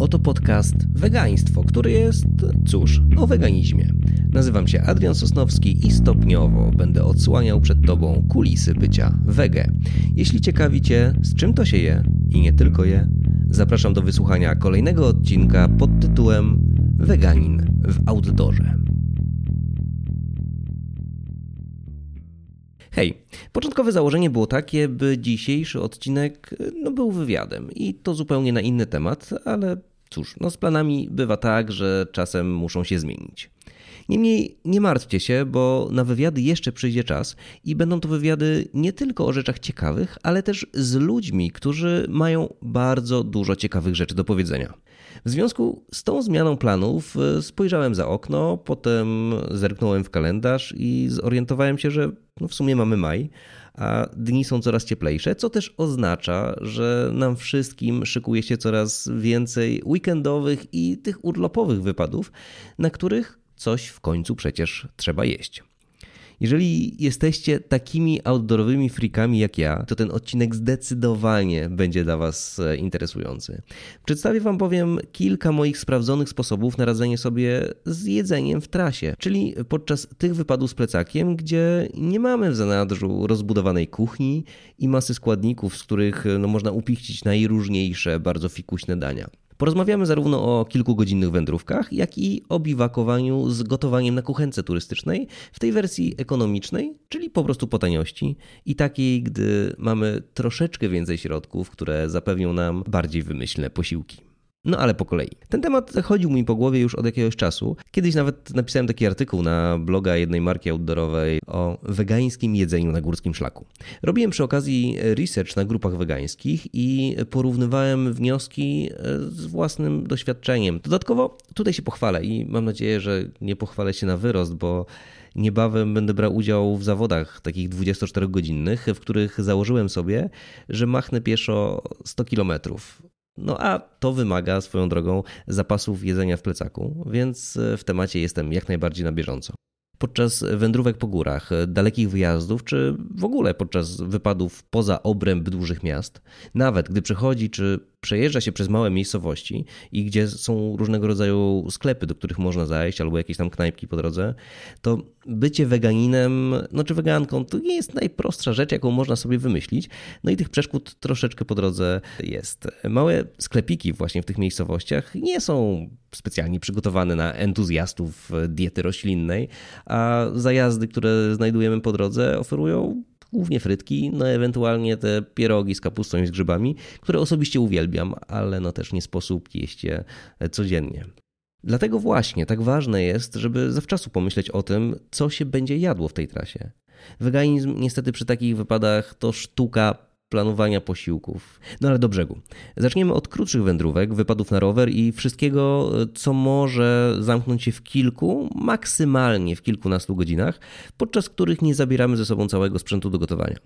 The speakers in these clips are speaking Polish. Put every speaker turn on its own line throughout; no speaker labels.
Oto podcast Wegaństwo, który jest, cóż, o weganizmie. Nazywam się Adrian Sosnowski i stopniowo będę odsłaniał przed Tobą kulisy bycia wege. Jeśli ciekawi Cię, z czym to się je i nie tylko je, zapraszam do wysłuchania kolejnego odcinka pod tytułem Weganin w outdoorze. Hej, początkowe założenie było takie, by dzisiejszy odcinek no, był wywiadem i to zupełnie na inny temat, ale cóż, no z planami bywa tak, że czasem muszą się zmienić. Niemniej nie martwcie się, bo na wywiady jeszcze przyjdzie czas i będą to wywiady nie tylko o rzeczach ciekawych, ale też z ludźmi, którzy mają bardzo dużo ciekawych rzeczy do powiedzenia. W związku z tą zmianą planów e, spojrzałem za okno, potem zerknąłem w kalendarz i zorientowałem się, że no w sumie mamy maj, a dni są coraz cieplejsze, co też oznacza, że nam wszystkim szykuje się coraz więcej weekendowych i tych urlopowych wypadów, na których coś w końcu przecież trzeba jeść. Jeżeli jesteście takimi outdoorowymi freakami jak ja, to ten odcinek zdecydowanie będzie dla Was e, interesujący. Przedstawię Wam bowiem kilka moich sprawdzonych sposobów na radzenie sobie z jedzeniem w trasie, czyli podczas tych wypadów z plecakiem, gdzie nie mamy w zanadrzu rozbudowanej kuchni i masy składników, z których no, można upichcić najróżniejsze, bardzo fikuśne dania. Porozmawiamy zarówno o kilkugodzinnych wędrówkach, jak i o biwakowaniu z gotowaniem na kuchence turystycznej w tej wersji ekonomicznej, czyli po prostu po taniości i takiej, gdy mamy troszeczkę więcej środków, które zapewnią nam bardziej wymyślne posiłki. No ale po kolei. Ten temat chodził mi po głowie już od jakiegoś czasu. Kiedyś nawet napisałem taki artykuł na bloga jednej marki outdoorowej o wegańskim jedzeniu na górskim szlaku. Robiłem przy okazji research na grupach wegańskich i porównywałem wnioski e, z własnym doświadczeniem. Dodatkowo tutaj się pochwalę i mam nadzieję, że nie pochwalę się na wyrost, bo niebawem będę brał udział w zawodach takich 24-godzinnych, w których założyłem sobie, że machnę pieszo 100 kilometrów. No a to wymaga swoją drogą zapasów jedzenia w plecaku, więc e, w temacie jestem jak najbardziej na bieżąco. Podczas wędrówek po górach, dalekich wyjazdów, czy w ogóle podczas wypadów poza obręb dużych miast, nawet gdy przychodzi czy przejeżdża się przez małe miejscowości i gdzie są różnego rodzaju sklepy, do których można zajść, albo jakieś tam knajpki po drodze, to bycie weganinem, no czy weganką, to nie jest najprostsza rzecz, jaką można sobie wymyślić. No i tych przeszkód troszeczkę po drodze jest. Małe sklepiki właśnie w tych miejscowościach nie są specjalnie przygotowane na entuzjastów diety roślinnej, a zajazdy, które znajdujemy po drodze, oferują głównie frytki, no ewentualnie te pierogi z kapustą i z grzybami, które osobiście uwielbiam, ale no też nie sposób jeść je codziennie. Dlatego właśnie tak ważne jest, żeby zawczasu pomyśleć o tym, co się będzie jadło w tej trasie. Weganizm niestety przy takich wypadach to sztuka planowania posiłków. No ale do brzegu. Zaczniemy od krótszych wędrówek, wypadów na rower i wszystkiego, co może zamknąć się w kilku, maksymalnie w kilkunastu godzinach, podczas których nie zabieramy ze sobą całego sprzętu do gotowania.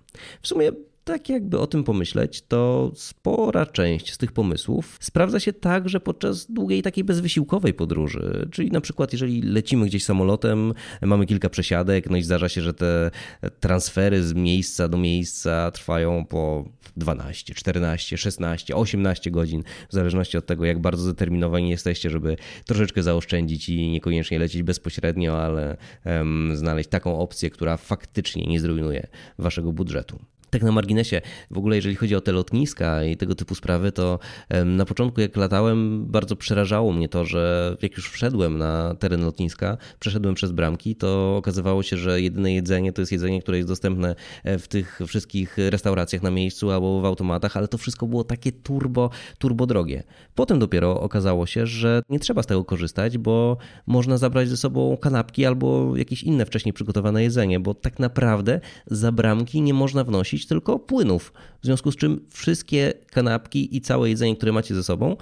W sumie tak jakby o tym pomyśleć, to spora część z tych pomysłów sprawdza się także podczas długiej takiej bezwysiłkowej podróży. Czyli na przykład, jeżeli lecimy gdzieś samolotem, mamy kilka przesiadek, no i zdarza się, że te transfery z miejsca do miejsca trwają po 12, 14, 16, 18 godzin, w zależności od tego, jak bardzo zdeterminowani jesteście, żeby troszeczkę zaoszczędzić i niekoniecznie lecieć bezpośrednio, ale um, znaleźć taką opcję, która faktycznie nie zrujnuje waszego budżetu. Tak na marginesie, w ogóle jeżeli chodzi o te lotniska i tego typu sprawy, to na początku jak latałem, bardzo przerażało mnie to, że jak już wszedłem na teren lotniska, przeszedłem przez bramki, to okazywało się, że jedyne jedzenie to jest jedzenie, które jest dostępne e, w tych wszystkich restauracjach na miejscu albo w automatach, ale to wszystko było takie turbo, turbo drogie. Potem dopiero okazało się, że nie trzeba z tego korzystać, bo można zabrać ze sobą kanapki albo jakieś inne wcześniej przygotowane jedzenie, bo tak naprawdę za bramki nie można wnosić tylko płynów. W związku z czym wszystkie kanapki i całe jedzenie, które macie ze sobą,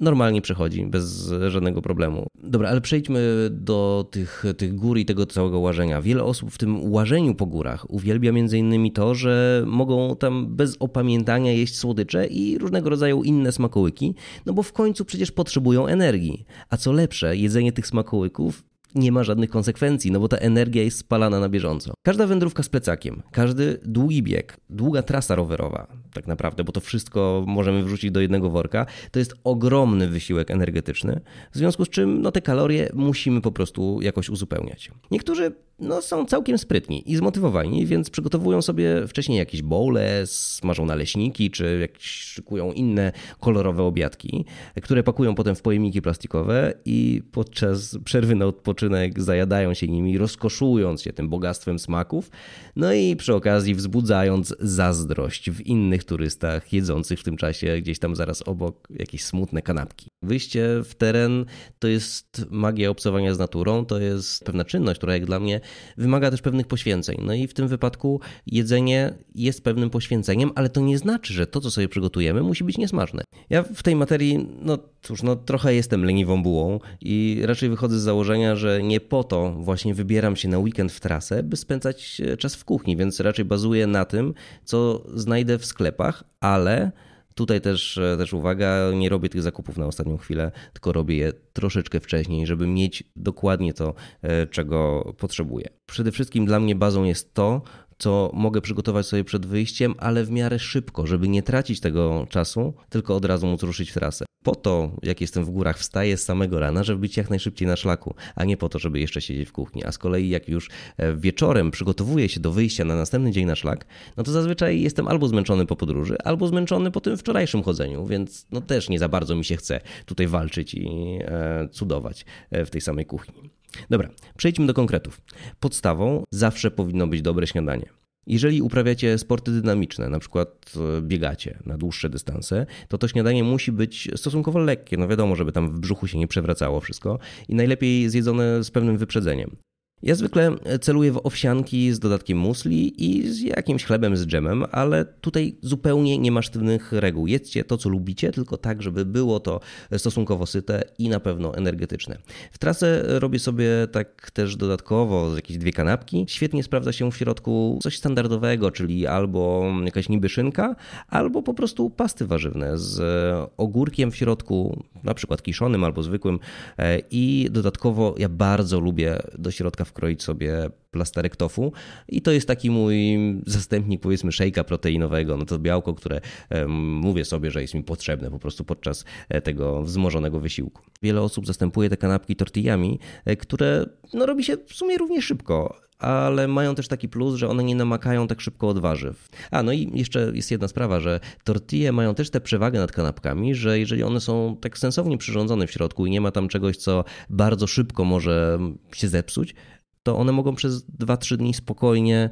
normalnie przechodzi bez żadnego problemu. Dobra, ale przejdźmy do tych, tych gór i tego całego łażenia. Wiele osób w tym łażeniu po górach uwielbia między innymi to, że mogą tam bez opamiętania jeść słodycze i różnego rodzaju inne smakołyki, no bo w końcu przecież potrzebują energii. A co lepsze, jedzenie tych smakołyków nie ma żadnych konsekwencji, no bo ta energia jest spalana na bieżąco. Każda wędrówka z plecakiem, każdy długi bieg, długa trasa rowerowa, tak naprawdę, bo to wszystko możemy wrzucić do jednego worka, to jest ogromny wysiłek energetyczny, w związku z czym no, te kalorie musimy po prostu jakoś uzupełniać. Niektórzy no, są całkiem sprytni i zmotywowani, więc przygotowują sobie wcześniej jakieś bowle, smażą naleśniki, czy jakieś szykują inne kolorowe obiadki, które pakują potem w pojemniki plastikowe i podczas przerwy na odpoczynek zajadają się nimi, rozkoszując się tym bogactwem smaków, no i przy okazji wzbudzając zazdrość w innych turystach jedzących w tym czasie gdzieś tam zaraz obok jakieś smutne kanapki. Wyjście w teren to jest magia obcowania z naturą, to jest pewna czynność, która jak dla mnie wymaga też pewnych poświęceń. No i w tym wypadku jedzenie jest pewnym poświęceniem, ale to nie znaczy, że to, co sobie przygotujemy, musi być niesmaczne. Ja w tej materii, no cóż, no trochę jestem leniwą bułą i raczej wychodzę z założenia, że nie po to właśnie wybieram się na weekend w trasę, by spędzać czas w kuchni, więc raczej bazuję na tym, co znajdę w sklepach, ale Tutaj też, też uwaga, nie robię tych zakupów na ostatnią chwilę, tylko robię je troszeczkę wcześniej, żeby mieć dokładnie to, e, czego potrzebuję. Przede wszystkim dla mnie bazą jest to, co mogę przygotować sobie przed wyjściem, ale w miarę szybko, żeby nie tracić tego czasu, tylko od razu móc ruszyć w trasę. Po to, jak jestem w górach, wstaję z samego rana, żeby być jak najszybciej na szlaku, a nie po to, żeby jeszcze siedzieć w kuchni. A z kolei, jak już e, wieczorem przygotowuję się do wyjścia na następny dzień na szlak, no to zazwyczaj jestem albo zmęczony po podróży, albo zmęczony po tym wczorajszym chodzeniu, więc no też nie za bardzo mi się chce tutaj walczyć i e, cudować e, w tej samej kuchni. Dobra, przejdźmy do konkretów. Podstawą zawsze powinno być dobre śniadanie. Jeżeli uprawiacie sporty dynamiczne, na przykład e, biegacie na dłuższe dystanse, to to śniadanie musi być stosunkowo lekkie. No wiadomo, żeby tam w brzuchu się nie przewracało wszystko i najlepiej zjedzone z pewnym wyprzedzeniem. Ja zwykle celuję w owsianki z dodatkiem musli i z jakimś chlebem z dżemem, ale tutaj zupełnie nie ma sztywnych reguł. Jedzcie to, co lubicie, tylko tak, żeby było to stosunkowo syte i na pewno energetyczne. W trasę robię sobie tak też dodatkowo jakieś dwie kanapki. Świetnie sprawdza się w środku coś standardowego, czyli albo jakaś niby szynka, albo po prostu pasty warzywne z ogórkiem w środku, na przykład kiszonym albo zwykłym e, i dodatkowo ja bardzo lubię do środka wkroić sobie plasterek tofu i to jest taki mój zastępnik powiedzmy szejka proteinowego, no to białko, które mówię sobie, że jest mi potrzebne po prostu podczas e, tego wzmożonego wysiłku. Wiele osób zastępuje te kanapki tortillami, e, które no, robi się w sumie równie szybko, ale mają też taki plus, że one nie namakają tak szybko od warzyw. A no i jeszcze jest jedna sprawa, że tortille mają też tę przewagę nad kanapkami, że jeżeli one są tak sensownie przyrządzone w środku i nie ma tam czegoś, co bardzo szybko może się zepsuć, to one mogą przez 2-3 dni spokojnie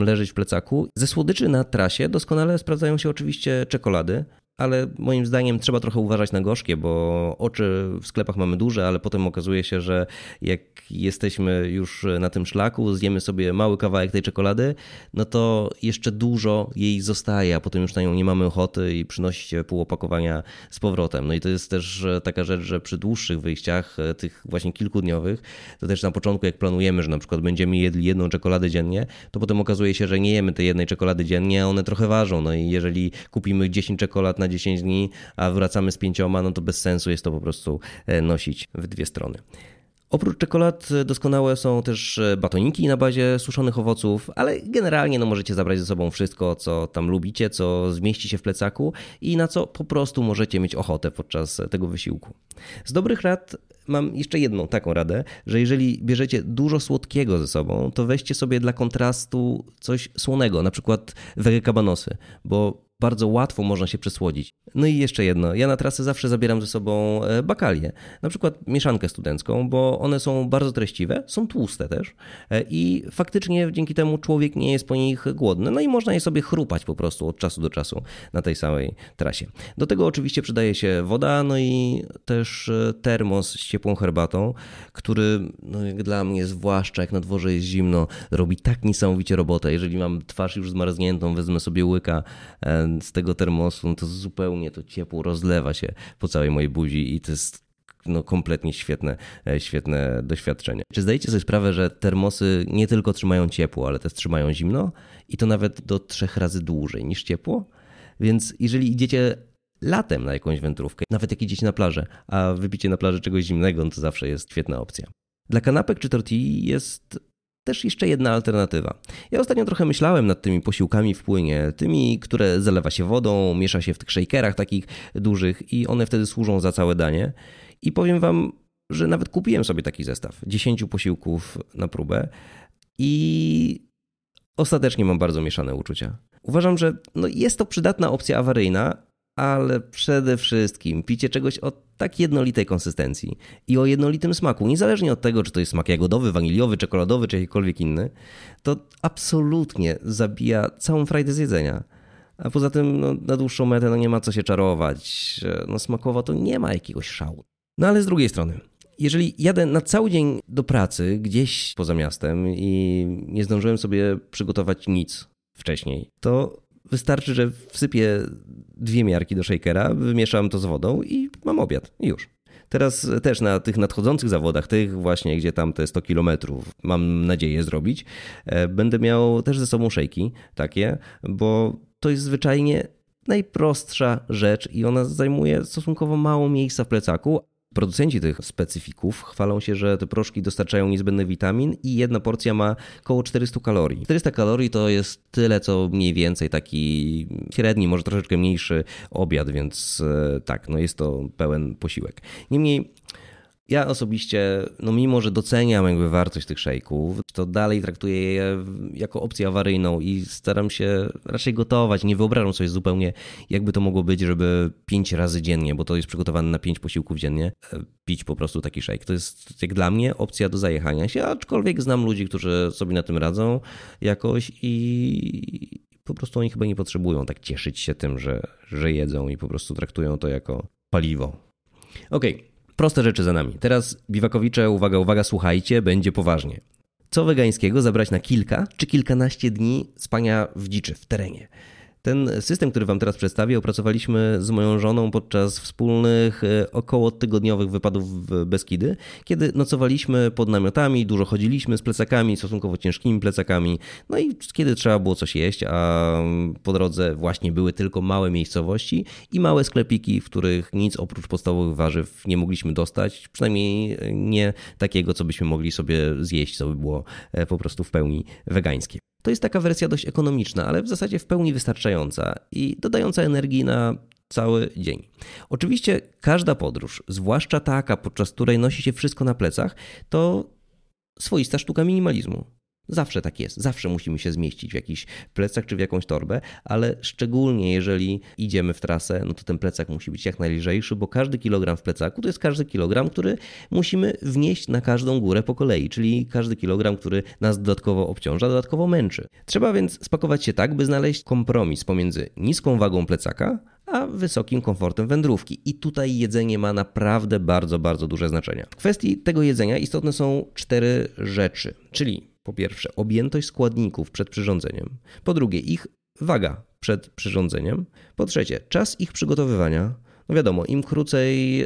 leżeć w plecaku. Ze słodyczy na trasie doskonale sprawdzają się oczywiście czekolady, ale moim zdaniem trzeba trochę uważać na gorzkie, bo oczy w sklepach mamy duże, ale potem okazuje się, że jak jesteśmy już na tym szlaku, zjemy sobie mały kawałek tej czekolady, no to jeszcze dużo jej zostaje, a potem już na nią nie mamy ochoty i przynosi się pół opakowania z powrotem. No i to jest też taka rzecz, że przy dłuższych wyjściach, e, tych właśnie kilkudniowych, to też na początku jak planujemy, że na przykład będziemy jedli jedną czekoladę dziennie, to potem okazuje się, że nie jemy tej jednej czekolady dziennie, a one trochę ważą. No i jeżeli kupimy 10 czekolad 10 dni, a wracamy z pięcioma, no to bez sensu jest to po prostu e, nosić w dwie strony. Oprócz czekolad doskonałe są też e, batoniki na bazie suszonych owoców, ale generalnie no, możecie zabrać ze sobą wszystko, co tam lubicie, co zmieści się w plecaku i na co po prostu możecie mieć ochotę podczas tego wysiłku. Z dobrych rad mam jeszcze jedną taką radę, że jeżeli bierzecie dużo słodkiego ze sobą, to weźcie sobie dla kontrastu coś słonego, na przykład wege kabanosy, bo bardzo łatwo można się przesłodzić. No i jeszcze jedno, ja na trasę zawsze zabieram ze sobą e, bakalie, na przykład mieszankę studencką, bo one są bardzo treściwe, są tłuste też e, i faktycznie dzięki temu człowiek nie jest po nich głodny, no i można je sobie chrupać po prostu od czasu do czasu na tej samej trasie. Do tego oczywiście przydaje się woda, no i też e, termos z ciepłą herbatą, który no jak dla mnie, zwłaszcza jak na dworze jest zimno, robi tak niesamowicie robotę. Jeżeli mam twarz już zmarzniętą, wezmę sobie łyka z tego termosu, no to zupełnie to ciepło rozlewa się po całej mojej buzi i to jest no, kompletnie świetne, e, świetne doświadczenie. Czy zdajecie sobie sprawę, że termosy nie tylko trzymają ciepło, ale też trzymają zimno i to nawet do trzech razy dłużej niż ciepło? Więc jeżeli idziecie latem na jakąś wędrówkę, nawet jak idziecie na plażę, a wypicie na plaży czegoś zimnego, no to zawsze jest świetna opcja. Dla kanapek czy tortilli jest też jeszcze jedna alternatywa. Ja ostatnio trochę myślałem nad tymi posiłkami w płynie, tymi, które zalewa się wodą, miesza się w tych shakerach takich dużych i one wtedy służą za całe danie. I powiem wam, że nawet kupiłem sobie taki zestaw 10 posiłków na próbę i ostatecznie mam bardzo mieszane uczucia. Uważam, że no jest to przydatna opcja awaryjna, ale przede wszystkim picie czegoś o tak jednolitej konsystencji i o jednolitym smaku, niezależnie od tego, czy to jest smak jagodowy, waniliowy, czekoladowy, czy jakikolwiek inny, to absolutnie zabija całą frajdę z jedzenia. A poza tym no, na dłuższą metę no, nie ma co się czarować. No, smakowo to nie ma jakiegoś szału. No ale z drugiej strony, jeżeli jadę na cały dzień do pracy gdzieś poza miastem i nie zdążyłem sobie przygotować nic wcześniej, to wystarczy, że wsypię dwie miarki do shakera, wymieszam to z wodą i mam obiad. Już. Teraz też na tych nadchodzących zawodach, tych właśnie, gdzie tam te 100 kilometrów mam nadzieję zrobić, e, będę miał też ze sobą szejki takie, bo to jest zwyczajnie najprostsza rzecz i ona zajmuje stosunkowo mało miejsca w plecaku, Producenci tych specyfików chwalą się, że te proszki dostarczają niezbędny witamin i jedna porcja ma około 400 kalorii. 400 kalorii to jest tyle, co mniej więcej taki średni, może troszeczkę mniejszy obiad, więc e, tak, no jest to pełen posiłek. Niemniej ja osobiście, no mimo że doceniam jakby wartość tych szejków, to dalej traktuję je jako opcję awaryjną i staram się raczej gotować. Nie wyobrażam sobie zupełnie, jakby to mogło być, żeby pięć razy dziennie, bo to jest przygotowane na pięć posiłków dziennie, e, pić po prostu taki szejk. To jest jak dla mnie opcja do zajechania się, aczkolwiek znam ludzi, którzy sobie na tym radzą jakoś i po prostu oni chyba nie potrzebują tak cieszyć się tym, że, że jedzą i po prostu traktują to jako paliwo. Okej. Okay. Proste rzeczy za nami. Teraz biwakowicze, uwaga, uwaga, słuchajcie, będzie poważnie. Co wegańskiego zabrać na kilka czy kilkanaście dni spania w dziczy, w terenie? Ten system, który Wam teraz przedstawię, opracowaliśmy z moją żoną podczas wspólnych, e, około tygodniowych wypadów w Beskidy, kiedy nocowaliśmy pod namiotami, dużo chodziliśmy z plecakami, stosunkowo ciężkimi plecakami, no i kiedy trzeba było coś jeść, a po drodze właśnie były tylko małe miejscowości i małe sklepiki, w których nic oprócz podstawowych warzyw nie mogliśmy dostać, przynajmniej nie takiego, co byśmy mogli sobie zjeść, co by było e, po prostu w pełni wegańskie. To jest taka wersja dość ekonomiczna, ale w zasadzie w pełni wystarczająca i dodająca energii na cały dzień. Oczywiście każda podróż, zwłaszcza taka, podczas której nosi się wszystko na plecach, to swoista sztuka minimalizmu. Zawsze tak jest, zawsze musimy się zmieścić w jakiś plecak czy w jakąś torbę, ale szczególnie jeżeli idziemy w trasę, no to ten plecak musi być jak najlżejszy, bo każdy kilogram w plecaku to jest każdy kilogram, który musimy wnieść na każdą górę po kolei, czyli każdy kilogram, który nas dodatkowo obciąża, dodatkowo męczy. Trzeba więc spakować się tak, by znaleźć kompromis pomiędzy niską wagą plecaka, a wysokim komfortem wędrówki. I tutaj jedzenie ma naprawdę bardzo, bardzo duże znaczenie. W kwestii tego jedzenia istotne są cztery rzeczy, czyli po pierwsze, objętość składników przed przyrządzeniem. Po drugie, ich waga przed przyrządzeniem. Po trzecie, czas ich przygotowywania. No wiadomo, im krócej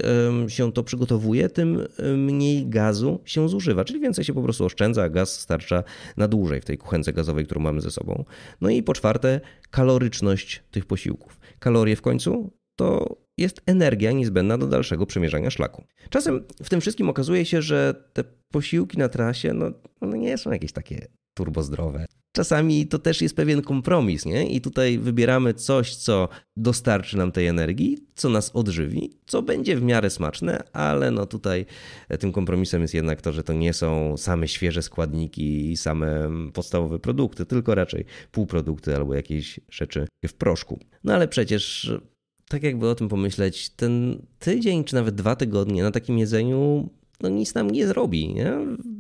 się to przygotowuje, tym mniej gazu się zużywa, czyli więcej się po prostu oszczędza, a gaz starcza na dłużej w tej kuchence gazowej, którą mamy ze sobą. No i po czwarte, kaloryczność tych posiłków. Kalorie w końcu to jest energia niezbędna do dalszego przemierzania szlaku. Czasem w tym wszystkim okazuje się, że te posiłki na trasie no, one nie są jakieś takie turbozdrowe. Czasami to też jest pewien kompromis, nie? I tutaj wybieramy coś, co dostarczy nam tej energii, co nas odżywi, co będzie w miarę smaczne, ale no tutaj tym kompromisem jest jednak to, że to nie są same świeże składniki i same podstawowe produkty, tylko raczej półprodukty albo jakieś rzeczy w proszku. No ale przecież tak jakby o tym pomyśleć, ten tydzień czy nawet dwa tygodnie na takim jedzeniu no nic nam nie zrobi. Nie?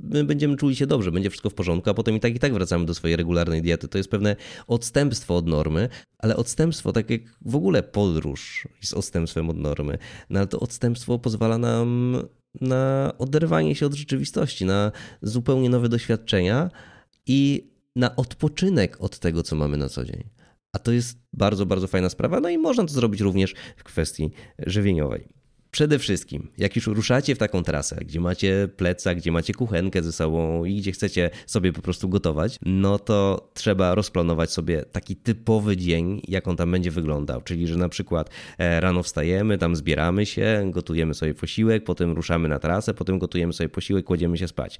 My będziemy czuli się dobrze, będzie wszystko w porządku, a potem i tak i tak wracamy do swojej regularnej diety. To jest pewne odstępstwo od normy, ale odstępstwo, tak jak w ogóle podróż jest odstępstwem od normy, no ale to odstępstwo pozwala nam na oderwanie się od rzeczywistości, na zupełnie nowe doświadczenia i na odpoczynek od tego, co mamy na co dzień. A to jest bardzo, bardzo fajna sprawa. No i można to zrobić również w kwestii żywieniowej. Przede wszystkim, jak już ruszacie w taką trasę, gdzie macie pleca, gdzie macie kuchenkę ze sobą i gdzie chcecie sobie po prostu gotować, no to trzeba rozplanować sobie taki typowy dzień, jak on tam będzie wyglądał. Czyli, że na przykład e, rano wstajemy, tam zbieramy się, gotujemy sobie posiłek, potem ruszamy na trasę, potem gotujemy sobie posiłek, kładziemy się spać.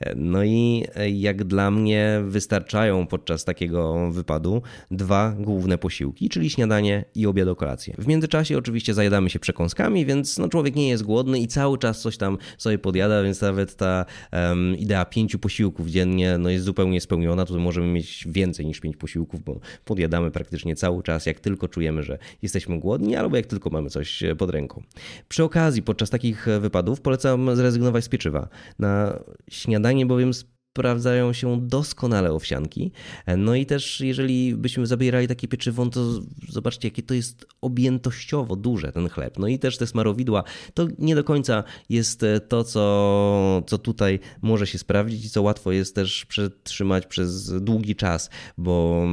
E, no i e, jak dla mnie wystarczają podczas takiego wypadu dwa główne posiłki, czyli śniadanie i obiad o kolację. W międzyczasie oczywiście zajadamy się przekąskami, więc no, człowiek nie jest głodny i cały czas coś tam sobie podjada, więc nawet ta um, idea pięciu posiłków dziennie no, jest zupełnie spełniona. Tutaj możemy mieć więcej niż pięć posiłków, bo podjadamy praktycznie cały czas, jak tylko czujemy, że jesteśmy głodni, albo jak tylko mamy coś e, pod ręką. Przy okazji, podczas takich wypadów polecam zrezygnować z pieczywa. Na śniadanie bowiem sprawdzają się doskonale owsianki. No i też jeżeli byśmy zabierali takie pieczywo, to zobaczcie, jakie to jest objętościowo duże ten chleb. No i też te smarowidła, to nie do końca jest to, co, co tutaj może się sprawdzić i co łatwo jest też przetrzymać przez długi czas, bo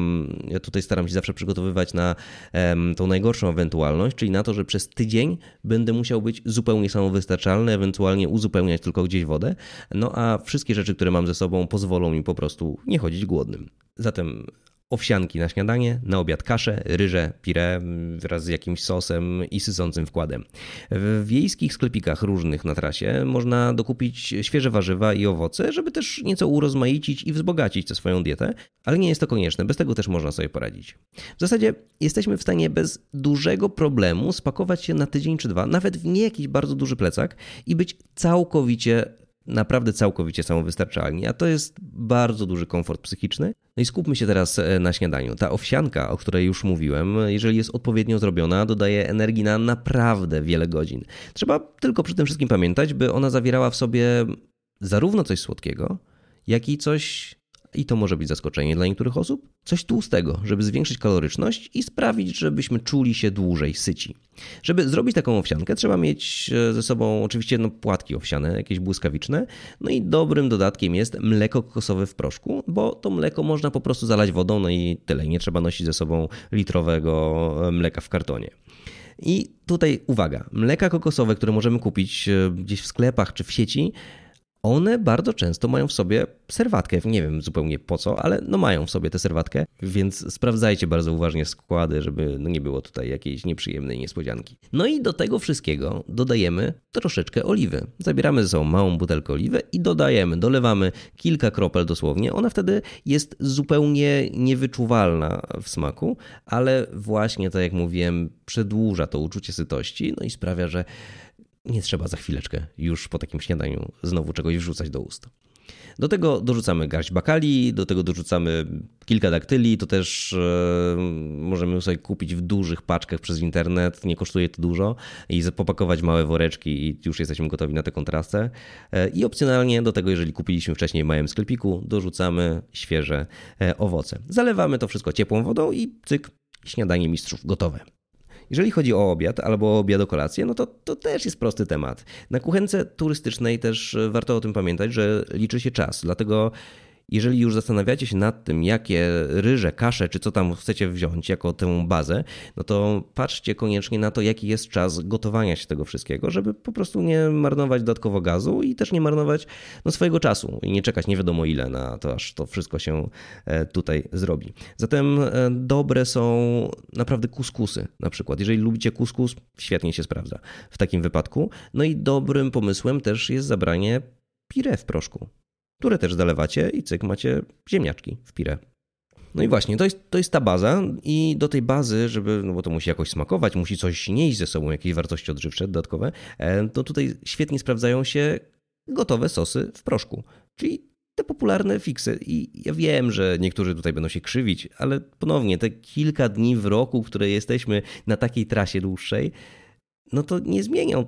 ja tutaj staram się zawsze przygotowywać na tą najgorszą ewentualność, czyli na to, że przez tydzień będę musiał być zupełnie samowystarczalny, ewentualnie uzupełniać tylko gdzieś wodę, no a wszystkie rzeczy, które mam ze sobą, sobą pozwolą mi po prostu nie chodzić głodnym. Zatem owsianki na śniadanie, na obiad kaszę, ryże, pire wraz z jakimś sosem i sycącym wkładem. W wiejskich sklepikach różnych na trasie można dokupić świeże warzywa i owoce, żeby też nieco urozmaicić i wzbogacić tę swoją dietę, ale nie jest to konieczne, bez tego też można sobie poradzić. W zasadzie jesteśmy w stanie bez dużego problemu spakować się na tydzień czy dwa, nawet w nie jakiś bardzo duży plecak i być całkowicie naprawdę całkowicie samowystarczalni, a to jest bardzo duży komfort psychiczny. No i skupmy się teraz e, na śniadaniu. Ta owsianka, o której już mówiłem, jeżeli jest odpowiednio zrobiona, dodaje energii na naprawdę wiele godzin. Trzeba tylko przy tym wszystkim pamiętać, by ona zawierała w sobie zarówno coś słodkiego, jak i coś i to może być zaskoczenie dla niektórych osób, coś tłustego, żeby zwiększyć kaloryczność i sprawić, żebyśmy czuli się dłużej syci. Żeby zrobić taką owsiankę, trzeba mieć e, ze sobą oczywiście no, płatki owsiane, jakieś błyskawiczne, no i dobrym dodatkiem jest mleko kokosowe w proszku, bo to mleko można po prostu zalać wodą, no i tyle, nie trzeba nosić ze sobą litrowego e, mleka w kartonie. I tutaj uwaga, mleka kokosowe, które możemy kupić e, gdzieś w sklepach czy w sieci, one bardzo często mają w sobie serwatkę. Nie wiem zupełnie po co, ale no mają w sobie tę serwatkę, więc sprawdzajcie bardzo uważnie składy, żeby no nie było tutaj jakiejś nieprzyjemnej niespodzianki. No i do tego wszystkiego dodajemy troszeczkę oliwy. Zabieramy ze sobą małą butelkę oliwy i dodajemy, dolewamy kilka kropel dosłownie. Ona wtedy jest zupełnie niewyczuwalna w smaku, ale właśnie tak jak mówiłem, przedłuża to uczucie sytości, no i sprawia, że nie trzeba za chwileczkę już po takim śniadaniu znowu czegoś wrzucać do ust. Do tego dorzucamy garść bakali, do tego dorzucamy kilka daktyli, to też e, możemy sobie kupić w dużych paczkach przez internet, nie kosztuje to dużo i popakować małe woreczki i już jesteśmy gotowi na tę kontrastę. E, I opcjonalnie do tego, jeżeli kupiliśmy wcześniej w małym sklepiku, dorzucamy świeże e, owoce. Zalewamy to wszystko ciepłą wodą i cyk, śniadanie mistrzów gotowe. Jeżeli chodzi o obiad albo obiad o kolację, no to, to też jest prosty temat. Na kuchence turystycznej też warto o tym pamiętać, że liczy się czas. Dlatego jeżeli już zastanawiacie się nad tym, jakie ryże, kasze czy co tam chcecie wziąć jako tę bazę, no to patrzcie koniecznie na to, jaki jest czas gotowania się tego wszystkiego, żeby po prostu nie marnować dodatkowo gazu i też nie marnować no, swojego czasu i nie czekać nie wiadomo ile na to, aż to wszystko się e, tutaj zrobi. Zatem e, dobre są naprawdę kuskusy na przykład. Jeżeli lubicie kuskus, świetnie się sprawdza w takim wypadku. No i dobrym pomysłem też jest zabranie pire w proszku które też zalewacie i cyk, macie ziemniaczki w pire. No i właśnie, to jest, to jest ta baza i do tej bazy, żeby, no bo to musi jakoś smakować, musi coś nieść ze sobą, jakieś wartości odżywcze dodatkowe, e, to tutaj świetnie sprawdzają się gotowe sosy w proszku, czyli te popularne fiksy. I ja wiem, że niektórzy tutaj będą się krzywić, ale ponownie te kilka dni w roku, które jesteśmy na takiej trasie dłuższej, no to nie zmienią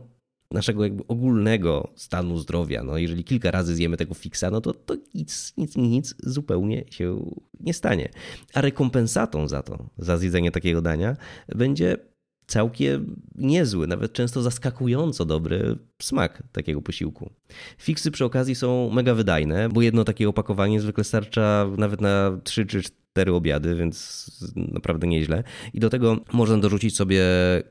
naszego jakby ogólnego stanu zdrowia. No, jeżeli kilka razy zjemy tego fiksa, no to, to nic, nic, nic zupełnie się nie stanie. A rekompensatą za to, za zjedzenie takiego dania, będzie całkiem niezły, nawet często zaskakująco dobry smak takiego posiłku. Fiksy przy okazji są mega wydajne, bo jedno takie opakowanie zwykle starcza nawet na 3 czy cztery obiady, więc naprawdę nieźle. I do tego można dorzucić sobie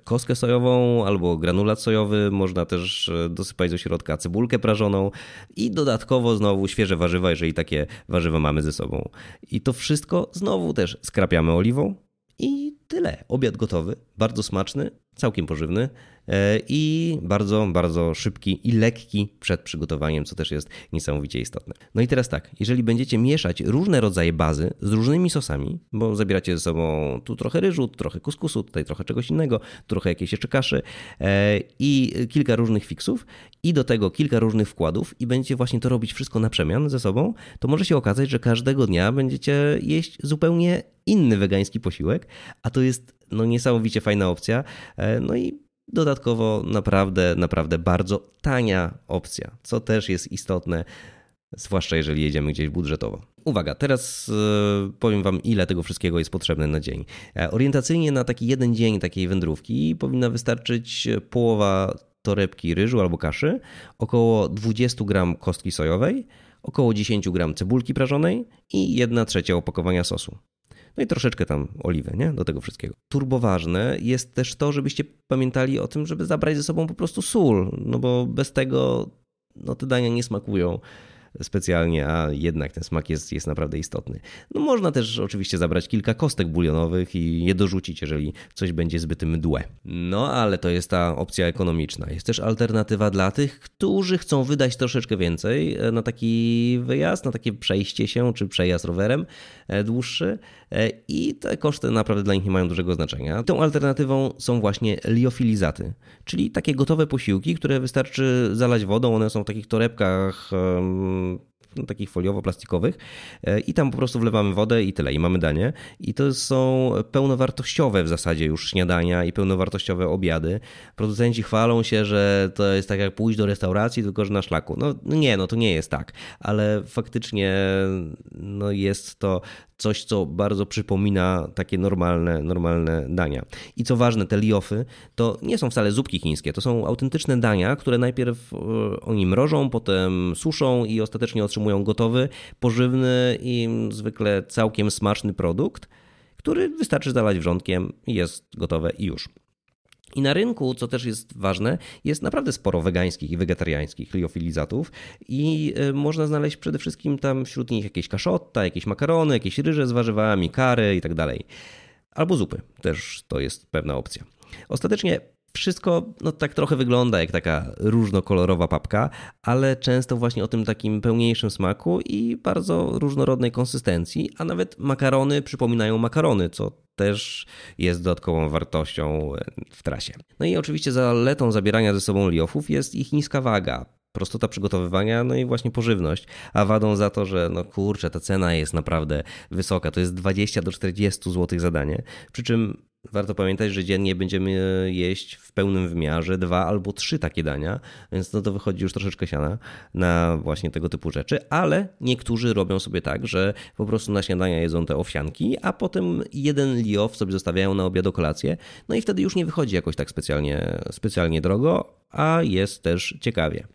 kostkę sojową albo granulat sojowy, można też e, dosypać do środka cebulkę prażoną i dodatkowo znowu świeże warzywa, jeżeli takie warzywa mamy ze sobą. I to wszystko znowu też skrapiamy oliwą i tyle. Obiad gotowy, bardzo smaczny, całkiem pożywny. E, i bardzo, bardzo szybki i lekki przed przygotowaniem, co też jest niesamowicie istotne. No i teraz tak, jeżeli będziecie mieszać różne rodzaje bazy z różnymi sosami, bo zabieracie ze sobą tu trochę ryżu, tu trochę kuskusu, tutaj trochę czegoś innego, trochę jakiejś jeszcze kaszy e, i kilka różnych fiksów i do tego kilka różnych wkładów i będziecie właśnie to robić wszystko na przemian ze sobą, to może się okazać, że każdego dnia będziecie jeść zupełnie inny wegański posiłek, a to jest no niesamowicie fajna opcja. E, no i Dodatkowo naprawdę, naprawdę bardzo tania opcja, co też jest istotne, zwłaszcza jeżeli jedziemy gdzieś budżetowo. Uwaga, teraz e, powiem Wam, ile tego wszystkiego jest potrzebne na dzień. E, orientacyjnie na taki jeden dzień takiej wędrówki powinna wystarczyć połowa torebki ryżu albo kaszy, około 20 gram kostki sojowej, około 10 gram cebulki prażonej i 1 trzecia opakowania sosu. No i troszeczkę tam oliwy, nie? Do tego wszystkiego. Turbo ważne jest też to, żebyście pamiętali o tym, żeby zabrać ze sobą po prostu sól, no bo bez tego no, te dania nie smakują specjalnie, a jednak ten smak jest, jest naprawdę istotny. No można też oczywiście zabrać kilka kostek bulionowych i je dorzucić, jeżeli coś będzie zbyt mdłe. No ale to jest ta opcja ekonomiczna. Jest też alternatywa dla tych, którzy chcą wydać troszeczkę więcej e, na taki wyjazd, na takie przejście się czy przejazd rowerem e, dłuższy e, i te koszty naprawdę dla nich nie mają dużego znaczenia. Tą alternatywą są właśnie liofilizaty, czyli takie gotowe posiłki, które wystarczy zalać wodą, one są w takich torebkach some no, takich foliowo-plastikowych e, i tam po prostu wlewamy wodę i tyle, i mamy danie. I to są pełnowartościowe w zasadzie już śniadania i pełnowartościowe obiady. Producenci chwalą się, że to jest tak jak pójść do restauracji, tylko że na szlaku. No, nie, no to nie jest tak, ale faktycznie no jest to coś, co bardzo przypomina takie normalne, normalne dania. I co ważne, te liofy to nie są wcale zupki chińskie, to są autentyczne dania, które najpierw e, oni mrożą, potem suszą i ostatecznie otrzymują gotowy, pożywny i zwykle całkiem smaczny produkt, który wystarczy zalać wrzątkiem i jest gotowe i już. I na rynku, co też jest ważne, jest naprawdę sporo wegańskich i wegetariańskich liofilizatów i e, można znaleźć przede wszystkim tam wśród nich jakieś kaszotta, jakieś makarony, jakieś ryże z warzywami, kary i tak. Albo zupy, też to jest pewna opcja. Ostatecznie wszystko no, tak trochę wygląda jak taka różnokolorowa papka, ale często właśnie o tym takim pełniejszym smaku i bardzo różnorodnej konsystencji, a nawet makarony przypominają makarony, co też jest dodatkową wartością e, w trasie. No i oczywiście zaletą zabierania ze sobą liofów jest ich niska waga prostota przygotowywania, no i właśnie pożywność, a wadą za to, że no kurczę, ta cena jest naprawdę wysoka, to jest 20 do 40 zł za danie, przy czym warto pamiętać, że dziennie będziemy jeść w pełnym wymiarze dwa albo trzy takie dania, więc no to wychodzi już troszeczkę siana na właśnie tego typu rzeczy, ale niektórzy robią sobie tak, że po prostu na śniadania jedzą te owsianki, a potem jeden liof sobie zostawiają na obiad kolację, no i wtedy już nie wychodzi jakoś tak specjalnie, specjalnie drogo, a jest też ciekawie.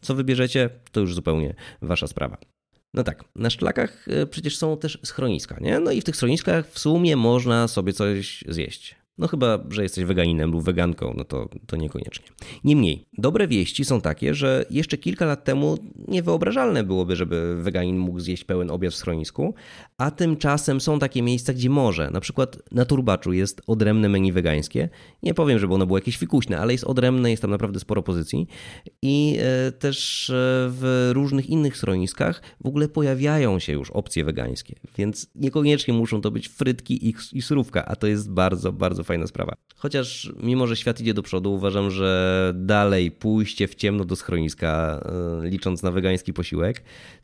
Co wybierzecie, to już zupełnie wasza sprawa. No tak, na szlakach e, przecież są też schroniska, nie? No i w tych schroniskach w sumie można sobie coś zjeść. No chyba, że jesteś weganinem lub weganką, no to, to niekoniecznie. Niemniej, dobre wieści są takie, że jeszcze kilka lat temu niewyobrażalne byłoby, żeby weganin mógł zjeść pełen obiad w schronisku, a tymczasem są takie miejsca, gdzie może. Na przykład na Turbaczu jest odrębne menu wegańskie. Nie powiem, żeby ono było jakieś fikuśne, ale jest odrębne, jest tam naprawdę sporo pozycji. I e, też e, w różnych innych schroniskach w ogóle pojawiają się już opcje wegańskie, więc niekoniecznie muszą to być frytki i, i surówka, a to jest bardzo, bardzo fajna sprawa. Chociaż mimo, że świat idzie do przodu, uważam, że dalej pójście w ciemno do schroniska, e, licząc na wegański posiłek,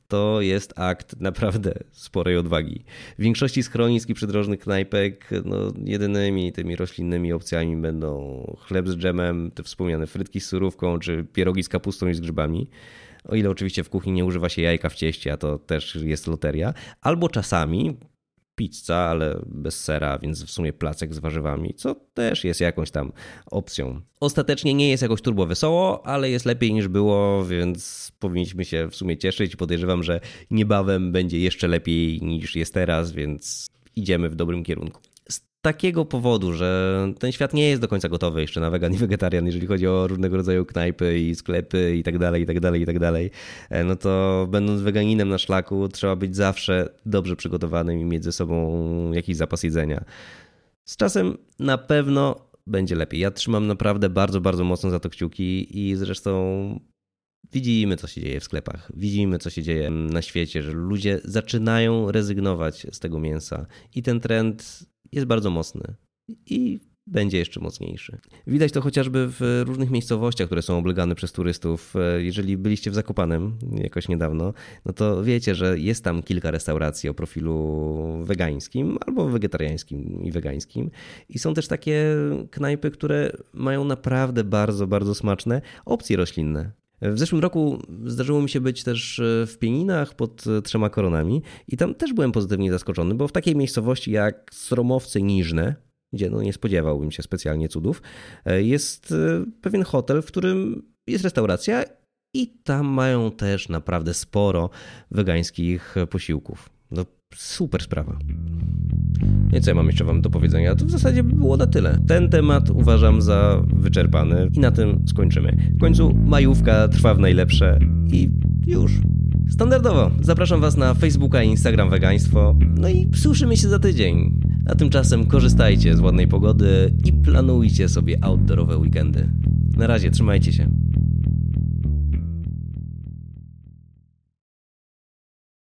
to jest akt naprawdę sporej odwagi. W większości schronisk i przydrożnych knajpek no, jedynymi tymi roślinnymi opcjami będą chleb z dżemem, te wspomniane frytki z surówką, czy pierogi z kapustą i z grzybami. O ile oczywiście w kuchni nie używa się jajka w cieście, a to też jest loteria. Albo czasami pizza, ale bez sera, więc w sumie placek z warzywami, co też jest jakąś tam opcją. Ostatecznie nie jest jakoś turbo wesoło, ale jest lepiej niż było, więc powinniśmy się w sumie cieszyć. Podejrzewam, że niebawem będzie jeszcze lepiej niż jest teraz, więc idziemy w dobrym kierunku. Takiego powodu, że ten świat nie jest do końca gotowy jeszcze na wegan i wegetarian, jeżeli chodzi o różnego rodzaju knajpy i sklepy i tak dalej, i tak dalej, i tak dalej, e, no to będąc weganinem na szlaku trzeba być zawsze dobrze przygotowanym i mieć ze sobą jakiś zapas jedzenia. Z czasem na pewno będzie lepiej. Ja trzymam naprawdę bardzo, bardzo mocno za to kciuki i zresztą widzimy, co się dzieje w sklepach, widzimy, co się dzieje na świecie, że ludzie zaczynają rezygnować z tego mięsa i ten trend jest bardzo mocny. I będzie jeszcze mocniejszy. Widać to chociażby w różnych miejscowościach, które są oblegane przez turystów. Jeżeli byliście w Zakopanem jakoś niedawno, no to wiecie, że jest tam kilka restauracji o profilu wegańskim albo wegetariańskim i wegańskim. I są też takie knajpy, które mają naprawdę bardzo, bardzo smaczne opcje roślinne. W zeszłym roku zdarzyło mi się być też w Pieninach pod trzema koronami i tam też byłem pozytywnie zaskoczony, bo w takiej miejscowości jak Sromowce Niżne, gdzie no nie spodziewałbym się specjalnie cudów, e, jest e, pewien hotel, w którym jest restauracja i tam mają też naprawdę sporo wegańskich posiłków. No super sprawa. Nie co ja mam jeszcze wam do powiedzenia, to w zasadzie by było na tyle. Ten temat uważam za wyczerpany i na tym skończymy. W końcu majówka trwa w najlepsze i już. Standardowo zapraszam was na Facebooka i Instagram Wegaństwo. No i słyszymy się za tydzień. A tymczasem korzystajcie z ładnej pogody i planujcie sobie outdoorowe weekendy. Na razie, trzymajcie się.